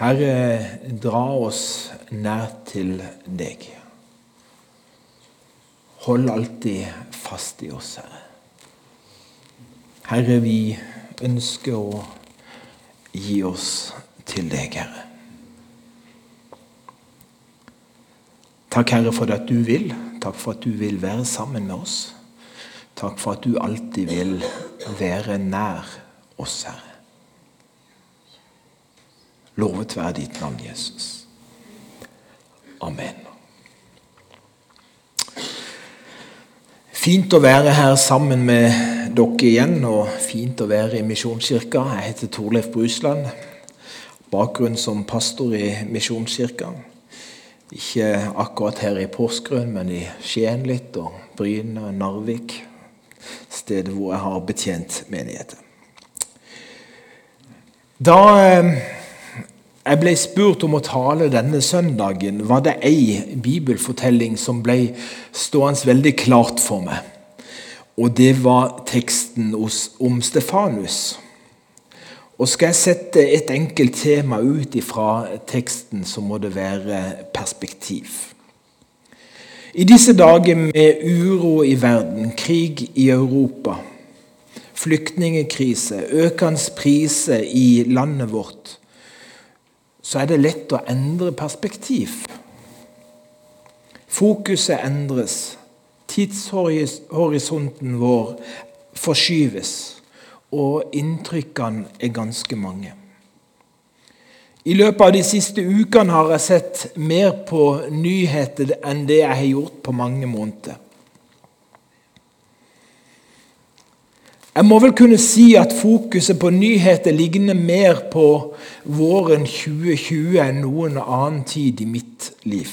Herre, dra oss nær til deg. Hold alltid fast i oss, Herre. Herre, vi ønsker å gi oss til deg, Herre. Takk, Herre, for at du vil. Takk for at du vil være sammen med oss. Takk for at du alltid vil være nær oss, Herre. Lovet være ditt navn, Jesus. Amen. Fint å være her sammen med dere igjen, og fint å være i Misjonskirka. Jeg heter Torleif Brusland. Bakgrunn som pastor i Misjonskirka. Ikke akkurat her i Porsgrunn, men i Skien litt, og Bryne og Narvik. Stedet hvor jeg har betjent menigheten. Da eh, jeg ble spurt om å tale denne søndagen, var det ei bibelfortelling som ble stående veldig klart for meg. Og det var teksten om Stefanus. Og Skal jeg sette et enkelt tema ut ifra teksten, så må det være perspektiv. I disse dager med uro i verden, krig i Europa, flyktningkrise, økende priser i landet vårt, så er det lett å endre perspektiv. Fokuset endres. Tidshorisonten vår forskyves. Og inntrykkene er ganske mange. I løpet av de siste ukene har jeg sett mer på nyheter enn det jeg har gjort på mange måneder. Jeg må vel kunne si at fokuset på nyheter ligner mer på våren 2020 enn noen annen tid i mitt liv.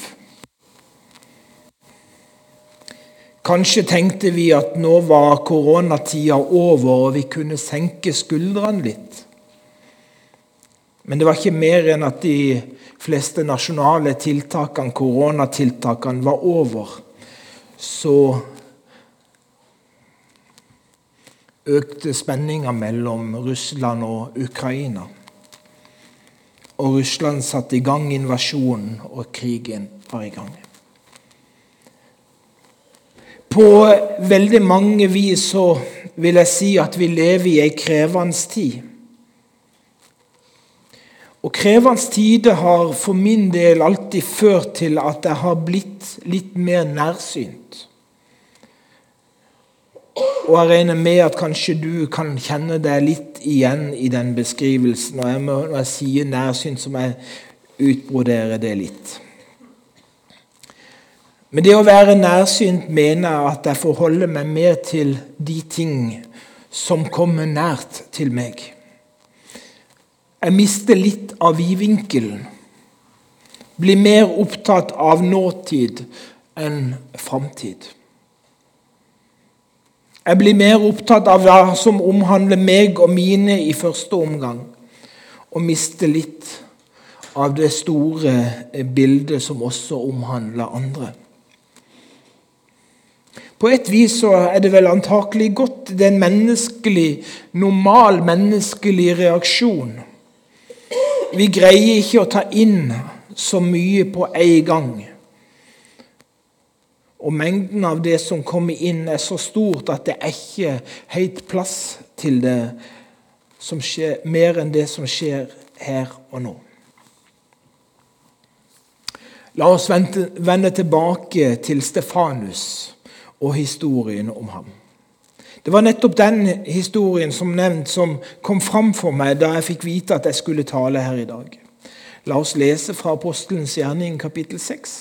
Kanskje tenkte vi at nå var koronatida over og vi kunne senke skuldrene litt. Men det var ikke mer enn at de fleste nasjonale tiltakene, koronatiltakene, var over. Så økte spenninga mellom Russland og Ukraina. Og Russland satte i gang invasjonen, og krigen var i gang. På veldig mange vis så vil jeg si at vi lever i ei krevende tid. Og krevende tider har for min del alltid ført til at jeg har blitt litt mer nærsynt. Og jeg regner med at kanskje du kan kjenne deg litt igjen i den beskrivelsen. Og jeg må, når jeg sier nærsynt, så må jeg utbrodere det litt. Men det å være nærsynt mener jeg at jeg forholder meg mer til de ting som kommer nært til meg. Jeg mister litt av vidvinkelen. Blir mer opptatt av nåtid enn framtid. Jeg blir mer opptatt av hva som omhandler meg og mine i første omgang, og mister litt av det store bildet som også omhandler andre. På et vis så er det vel antakelig godt det er en menneskelig, normal menneskelig reaksjon. Vi greier ikke å ta inn så mye på en gang. Og mengden av det som kommer inn, er så stort at det er ikke helt plass til det som skjer, mer enn det som skjer her og nå. La oss vende tilbake til Stefanus og historien om ham. Det var nettopp den historien som nevnt som kom fram for meg da jeg fikk vite at jeg skulle tale her i dag. La oss lese fra Apostelens gjerning kapittel 6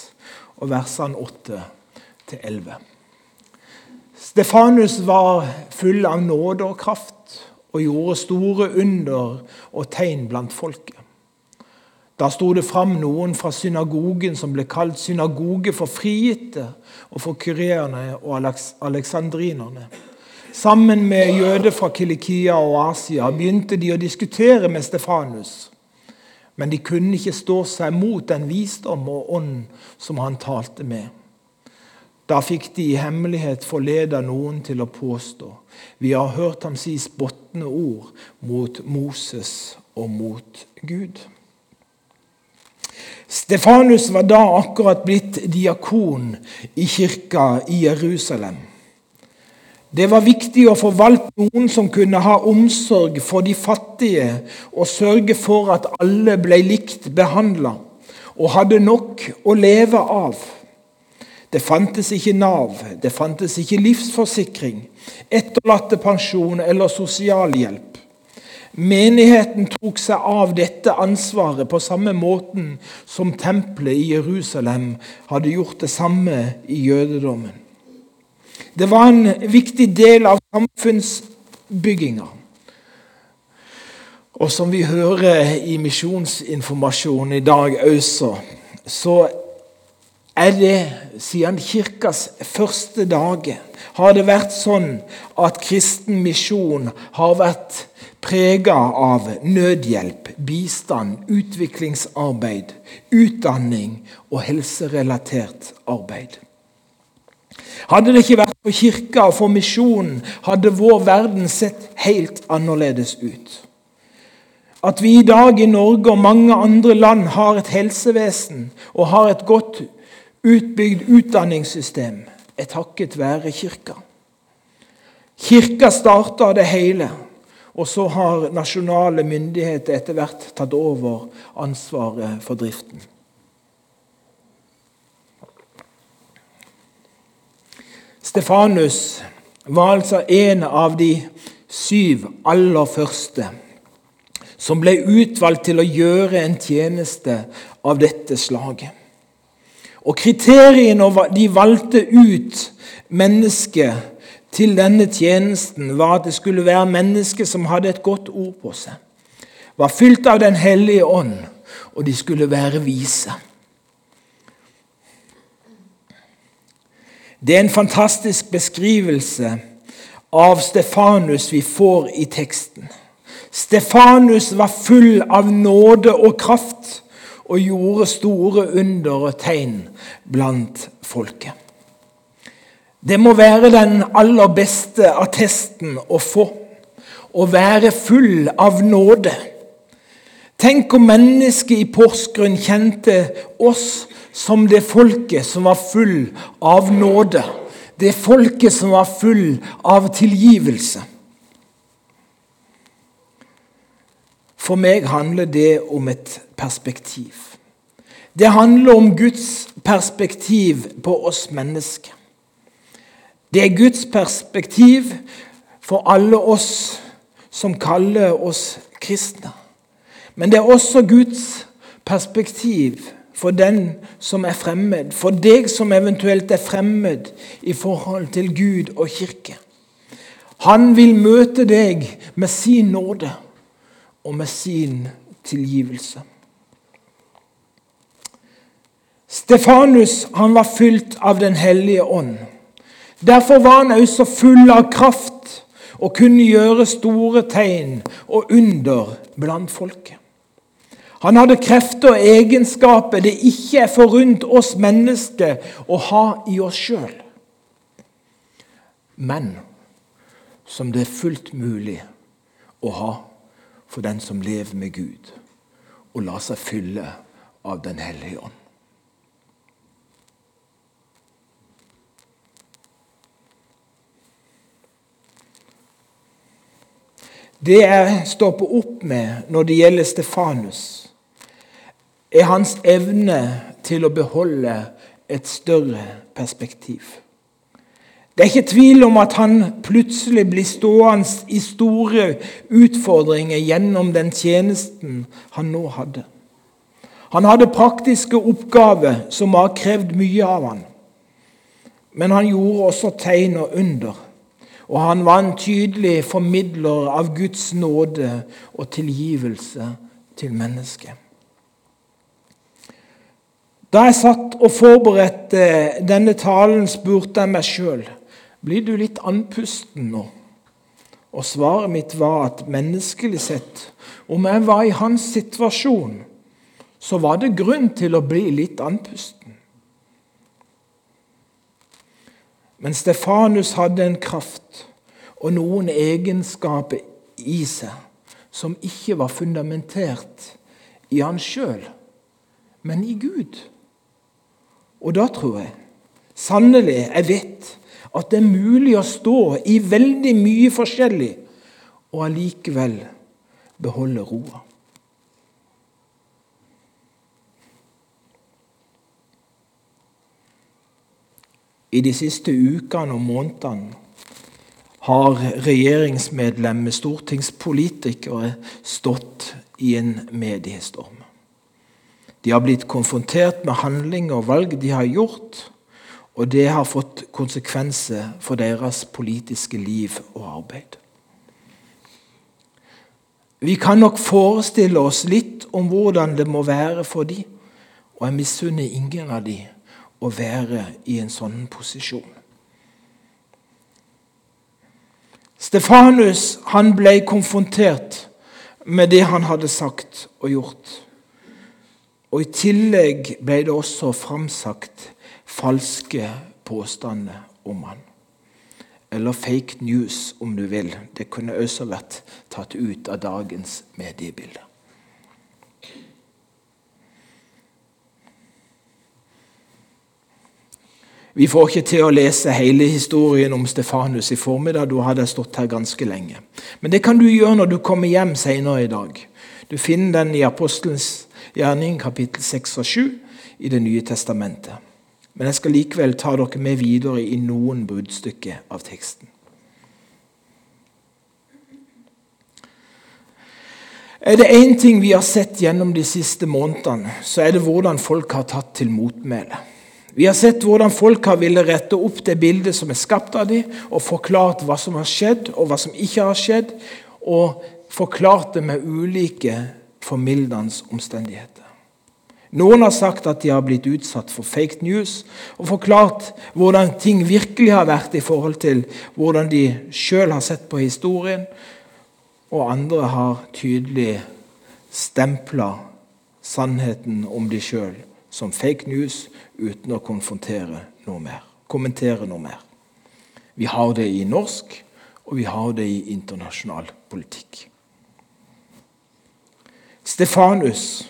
og versene 8 til 11. Stefanus var full av nåde og kraft og gjorde store under og tegn blant folket. Da sto det fram noen fra synagogen som ble kalt synagoge for frigitte, og for kureerne og aleksandrinerne. Sammen med jøder fra Kilikia og Asia begynte de å diskutere med Stefanus. Men de kunne ikke stå seg mot den visdom og ånd som han talte med. Da fikk de i hemmelighet forleda noen til å påstå vi har hørt ham si spottende ord mot Moses og mot Gud. Stefanus var da akkurat blitt diakon i kirka i Jerusalem. Det var viktig å få valgt noen som kunne ha omsorg for de fattige og sørge for at alle ble likt behandla og hadde nok å leve av. Det fantes ikke Nav, det fantes ikke livsforsikring, etterlattepensjon eller sosialhjelp. Menigheten tok seg av dette ansvaret på samme måten som tempelet i Jerusalem hadde gjort det samme i jødedommen. Det var en viktig del av samfunnsbygginga. Og som vi hører i misjonsinformasjonen i dag også, så er det siden kirkas første dager har det vært sånn at kristen misjon har vært prega av nødhjelp, bistand, utviklingsarbeid, utdanning og helserelatert arbeid. Hadde det ikke vært for kirka og for misjonen, hadde vår verden sett helt annerledes ut. At vi i dag i Norge og mange andre land har et helsevesen og har et godt utbygd utdanningssystem, er takket være kirka. Kirka starta det hele. Og så har nasjonale myndigheter etter hvert tatt over ansvaret for driften. Stefanus var altså en av de syv aller første som ble utvalgt til å gjøre en tjeneste av dette slaget. Og Kriteriene de valgte ut mennesket til denne tjenesten var at det skulle være mennesker som hadde et godt ord på seg, var fylt av Den hellige ånd, og de skulle være vise. Det er en fantastisk beskrivelse av Stefanus vi får i teksten. Stefanus var full av nåde og kraft og gjorde store under og tegn blant folket. Det må være den aller beste attesten å få. Å være full av nåde. Tenk om mennesket i Porsgrunn kjente oss som det folket som var full av nåde. Det folket som var full av tilgivelse. For meg handler det om et perspektiv. Det handler om Guds perspektiv på oss mennesker. Det er Guds perspektiv for alle oss som kaller oss kristne. Men det er også Guds perspektiv for den som er fremmed, for deg som eventuelt er fremmed i forhold til Gud og kirke. Han vil møte deg med sin nåde og med sin tilgivelse. Stefanus han var fylt av Den hellige ånd. Derfor var han også full av kraft og kunne gjøre store tegn og under blant folket. Han hadde krefter og egenskaper det ikke er forunt oss mennesker å ha i oss sjøl, men som det er fullt mulig å ha for den som lever med Gud og lar seg fylle av Den hellige ånd. Det jeg stopper opp med når det gjelder Stefanus, er hans evne til å beholde et større perspektiv. Det er ikke tvil om at han plutselig blir stående i store utfordringer gjennom den tjenesten han nå hadde. Han hadde praktiske oppgaver som har krevd mye av han. Men han gjorde også tegn og under og han var en tydelig formidler av Guds nåde og tilgivelse til mennesket. Da jeg satt og forberedte denne talen, spurte jeg meg sjøl blir du litt andpusten nå. Og svaret mitt var at menneskelig sett, om jeg var i hans situasjon, så var det grunn til å bli litt andpusten. Men Stefanus hadde en kraft og noen egenskaper i seg som ikke var fundamentert i han sjøl, men i Gud. Og da tror jeg sannelig jeg vet at det er mulig å stå i veldig mye forskjellig og allikevel beholde roa. I de siste ukene og månedene har regjeringsmedlemmer, stortingspolitikere, stått i en mediestorm. De har blitt konfrontert med handlinger og valg de har gjort, og det har fått konsekvenser for deres politiske liv og arbeid. Vi kan nok forestille oss litt om hvordan det må være for dem, og jeg misunner ingen av dem å være i en sånn posisjon. Stefanus han ble konfrontert med det han hadde sagt og gjort. Og I tillegg ble det også framsagt falske påstander om han. Eller fake news, om du vil. Det kunne også vært tatt ut av dagens mediebilde. Vi får ikke til å lese hele historien om Stefanus i formiddag. Da hadde jeg stått her ganske lenge. Men det kan du gjøre når du kommer hjem senere i dag. Du finner den i Apostelens gjerning, kapittel 6 og 7 i Det nye testamentet. Men jeg skal likevel ta dere med videre i noen bruddstykker av teksten. Er det én ting vi har sett gjennom de siste månedene, så er det hvordan folk har tatt til motmæle. Vi har sett hvordan folk har ville rette opp det bildet som er skapt av dem, og forklart hva som har skjedd, og hva som ikke har skjedd, og forklart det med ulike formildende omstendigheter. Noen har sagt at de har blitt utsatt for fake news, og forklart hvordan ting virkelig har vært i forhold til hvordan de sjøl har sett på historien, og andre har tydelig stempla sannheten om de sjøl som fake news uten å konfrontere noe mer, kommentere noe mer. Vi har det i norsk, og vi har det i internasjonal politikk. Stefanus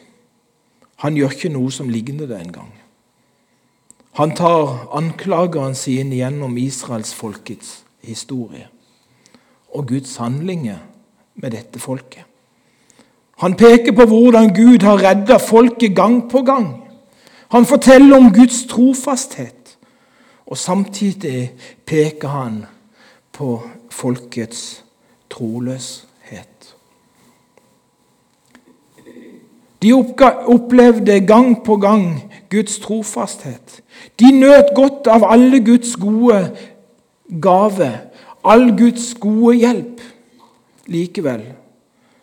han gjør ikke noe som ligner det engang. Han tar anklagene sine gjennom israelsfolkets historie og Guds handlinger med dette folket. Han peker på hvordan Gud har redda folket gang på gang. Han forteller om Guds trofasthet, og samtidig peker han på folkets troløshet. De opplevde gang på gang Guds trofasthet. De nøt godt av alle Guds gode gave, all Guds gode hjelp. Likevel,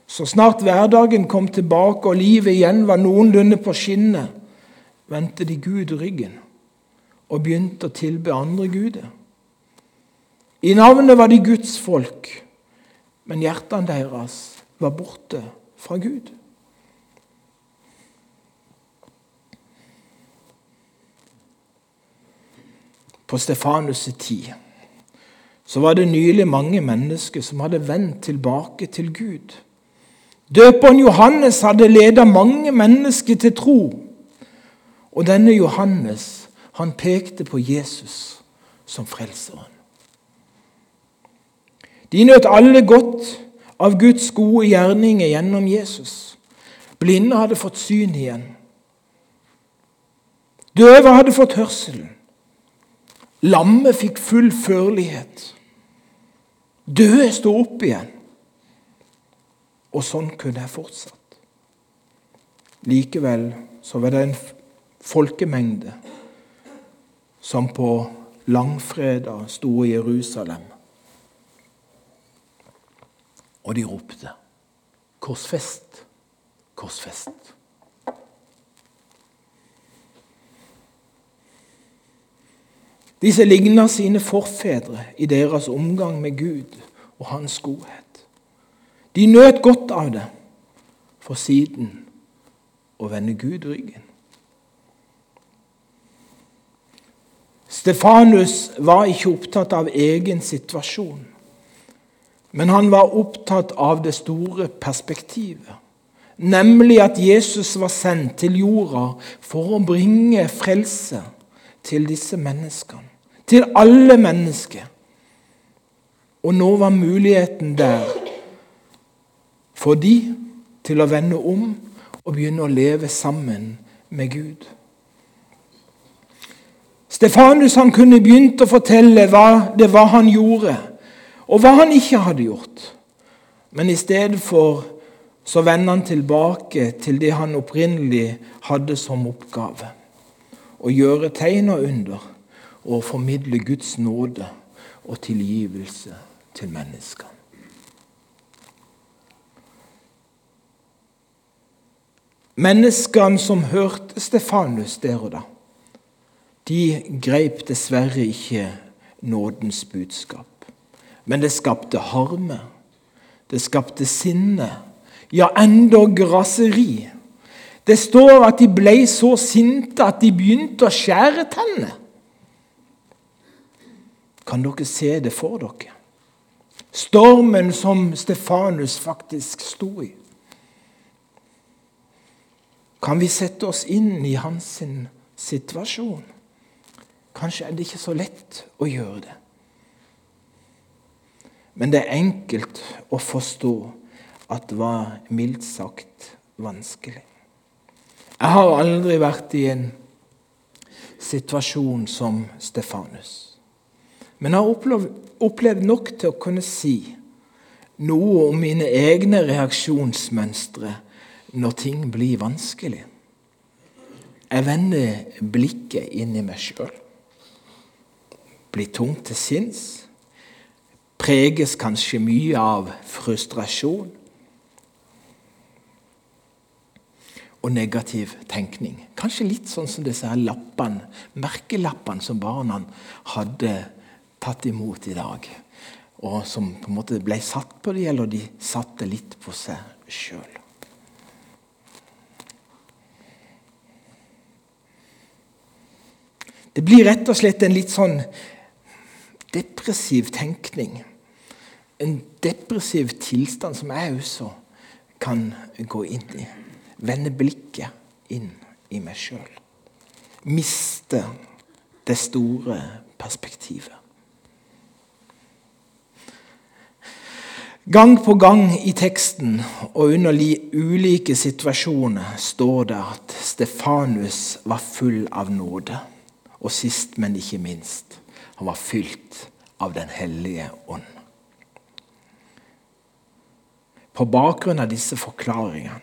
så snart hverdagen kom tilbake og livet igjen var noenlunde på skinnet, vendte de Gud ryggen og begynte å tilbe andre guder. I navnet var de Guds folk, men hjertene deres var borte fra Gud. På Stefanus' tid så var det nylig mange mennesker som hadde vendt tilbake til Gud. Døperen Johannes hadde ledet mange mennesker til tro. Og denne Johannes han pekte på Jesus som frelseren. De nøt alle godt av Guds gode gjerninger gjennom Jesus. Blinde hadde fått syn igjen. Døve hadde fått hørselen. Lamme fikk full førlighet. Døde sto opp igjen. Og sånn kunne jeg fortsatt. Likevel så var det en folkemengde som på langfredag sto i Jerusalem. Og de ropte 'Korsfest, korsfest'. Disse ligner sine forfedre i deres omgang med Gud og hans godhet. De nøt godt av det, for siden å vende Gud ryggen. Stefanus var ikke opptatt av egen situasjon, men han var opptatt av det store perspektivet, nemlig at Jesus var sendt til jorda for å bringe frelse til disse menneskene. Til alle mennesker. Og nå var muligheten der for de til å vende om og begynne å leve sammen med Gud. Stefanus han kunne begynt å fortelle hva det var han gjorde, og hva han ikke hadde gjort. Men i stedet for så vender han tilbake til det han opprinnelig hadde som oppgave. Å gjøre tegn og under og formidle Guds nåde og tilgivelse til menneskene. Menneskene som hørte Stefanus der og da, de greip dessverre ikke nådens budskap. Men det skapte harme. Det skapte sinne. Ja, endog raseri. Det står at de ble så sinte at de begynte å skjære tennene. Kan dere se det for dere? Stormen som Stefanus faktisk sto i. Kan vi sette oss inn i hans situasjon? Kanskje er det ikke så lett å gjøre det. Men det er enkelt å forstå at det var mildt sagt vanskelig. Jeg har aldri vært i en situasjon som Stefanus. Men jeg har opplevd, opplevd nok til å kunne si noe om mine egne reaksjonsmønstre når ting blir vanskelig. Jeg vender blikket inn i meg sjøl blir tung til sinns, preges kanskje mye av frustrasjon og negativ tenkning. Kanskje litt sånn som disse her lappene, merkelappene som barna hadde tatt imot i dag. Og som på en måte ble satt på dem, eller de satte litt på seg sjøl. Det blir rett og slett en litt sånn depressiv tenkning. En depressiv tilstand som jeg også kan gå inn i. Vende blikket inn i meg sjøl. Miste det store perspektivet. Gang på gang i teksten og under ulike situasjoner står det at Stefanus var full av nåde. Og sist, men ikke minst, han var fylt av Den hellige ånd. På bakgrunn av disse forklaringene,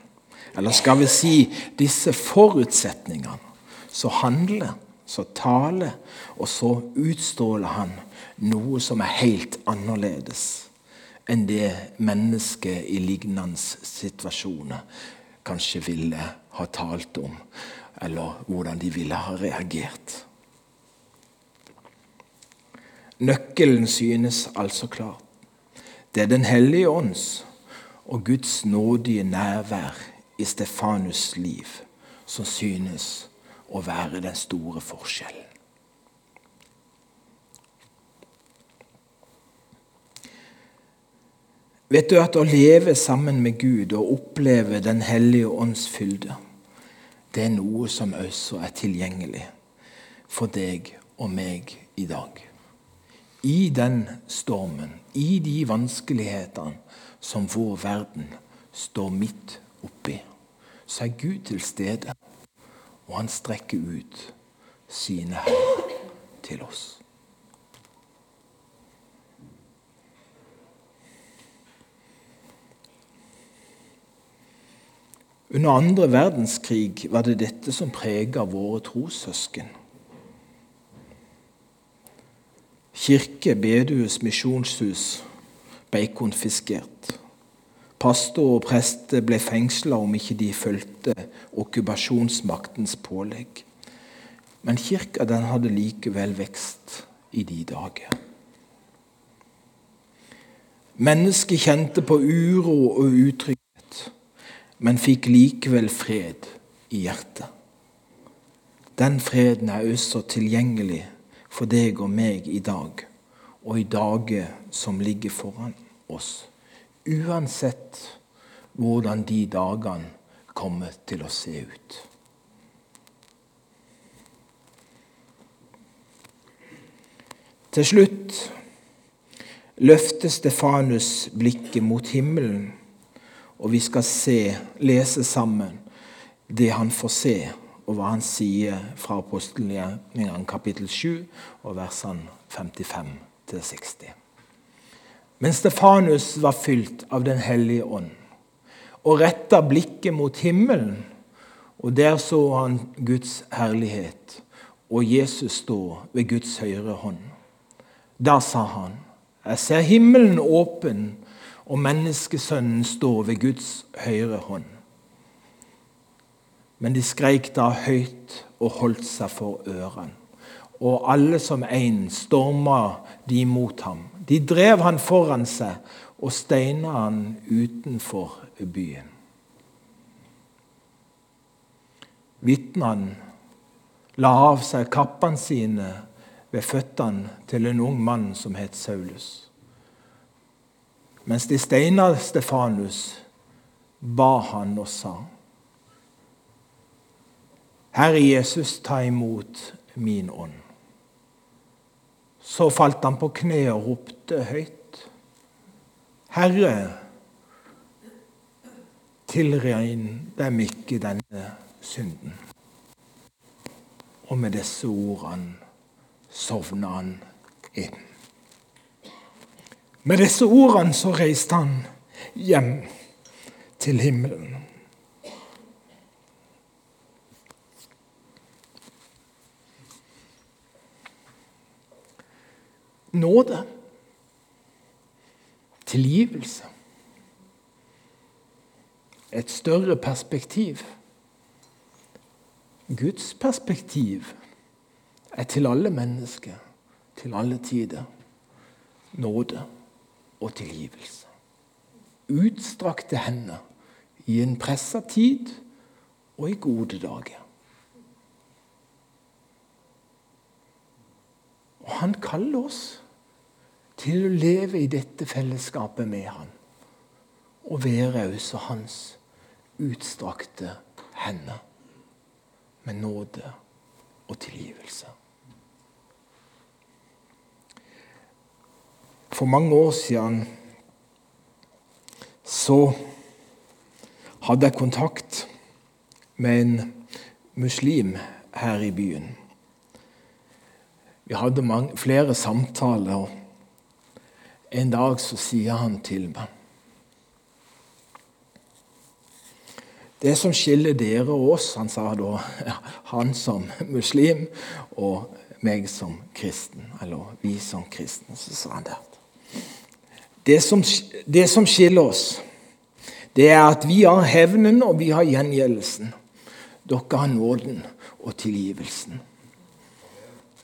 eller skal vi si disse forutsetningene, så handler, så taler, og så utstråler han noe som er helt annerledes enn det mennesket i lignende situasjoner kanskje ville ha talt om, eller hvordan de ville ha reagert. Nøkkelen synes altså klar. Det er Den hellige ånds og Guds nådige nærvær i Stefanus' liv som synes å være den store forskjellen. Vet du at å leve sammen med Gud og oppleve Den hellige ånds fylde, det er noe som også er tilgjengelig for deg og meg i dag i den stormen, i de vanskelighetene som vår verden står midt oppi, så er Gud til stede, og han strekker ut sine hender til oss. Under andre verdenskrig var det dette som prega våre trossøsken. Kirke, bedehus, misjonshus ble konfiskert. Pastor og prester ble fengsla om ikke de fulgte okkupasjonsmaktens pålegg. Men kirka den hadde likevel vekst i de dager. Mennesket kjente på uro og utrygghet, men fikk likevel fred i hjertet. Den freden er også tilgjengelig for deg og meg i dag og i dager som ligger foran oss. Uansett hvordan de dagene kommer til å se ut. Til slutt løfter Stefanus blikket mot himmelen, og vi skal se, lese sammen det han får se, og hva han sier fra apostelgjerningene kapittel 7 og versene 55 til 60. Men Stefanus var fylt av Den hellige ånd og retta blikket mot himmelen, og der så han Guds herlighet og Jesus stå ved Guds høyre hånd. Da sa han, jeg ser himmelen åpen og menneskesønnen står ved Guds høyre hånd. Men de skreik da høyt og holdt seg for ørene. Og alle som en storma de mot ham. De drev han foran seg og steina han utenfor byen. Vitnene la av seg kappene sine ved føttene til en ung mann som het Saulus. Mens de steina Stefanus, ba han og sa Herre Jesus, ta imot min ånd. Så falt han på kne og ropte høyt. Herre, tilregn dem ikke denne synden. Og med disse ordene sovna han inn. Med disse ordene så reiste han hjem til himmelen. Nåde. Tilgivelse. Et større perspektiv. Guds perspektiv er til alle mennesker, til alle tider, nåde og tilgivelse. Utstrakte hender i en pressa tid og i gode dager. Og han kaller oss til å leve i dette fellesskapet med han. Og være også hans utstrakte hender med nåde og tilgivelse. For mange år siden så hadde jeg kontakt med en muslim her i byen. Vi hadde mange, flere samtaler, og en dag så sier han til meg Det som skiller dere og oss, han sa da, han som muslim og meg som kristen, eller vi som kristne, så sa han det. Det som, det som skiller oss, det er at vi har hevnen og vi har gjengjeldelsen. Dere har nåden og tilgivelsen.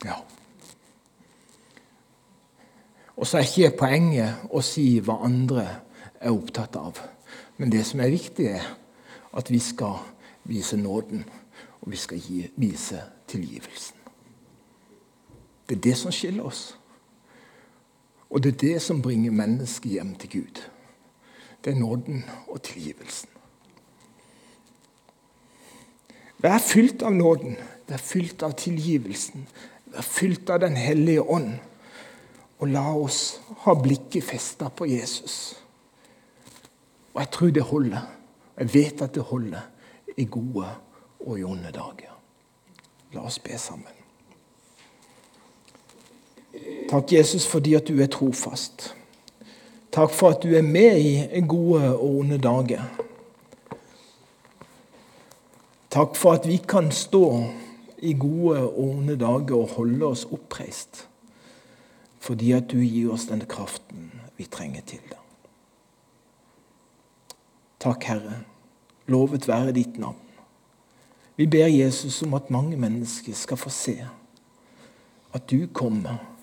Ja. Og så er ikke poenget å si hva andre er opptatt av. Men det som er viktig, er at vi skal vise nåden, og vi skal gi, vise tilgivelsen. Det er det som skiller oss. Og det er det som bringer mennesket hjem til Gud. Det er nåden og tilgivelsen. Vær fylt av nåden, vær fylt av tilgivelsen, vær fylt av Den hellige ånd. Og la oss ha blikket festa på Jesus. Og jeg tror det holder. Jeg vet at det holder i gode og i onde dager. La oss be sammen. Takk, Jesus, fordi at du er trofast. Takk for at du er med i gode og onde dager. Takk for at vi kan stå i gode og onde dager og holde oss oppreist. Fordi at du gir oss den kraften vi trenger til det. Takk, Herre. Lovet være ditt navn. Vi ber Jesus om at mange mennesker skal få se at du kommer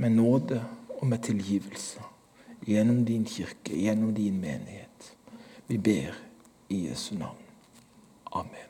med nåde og med tilgivelse gjennom din kirke, gjennom din menighet. Vi ber i Jesu navn. Amen.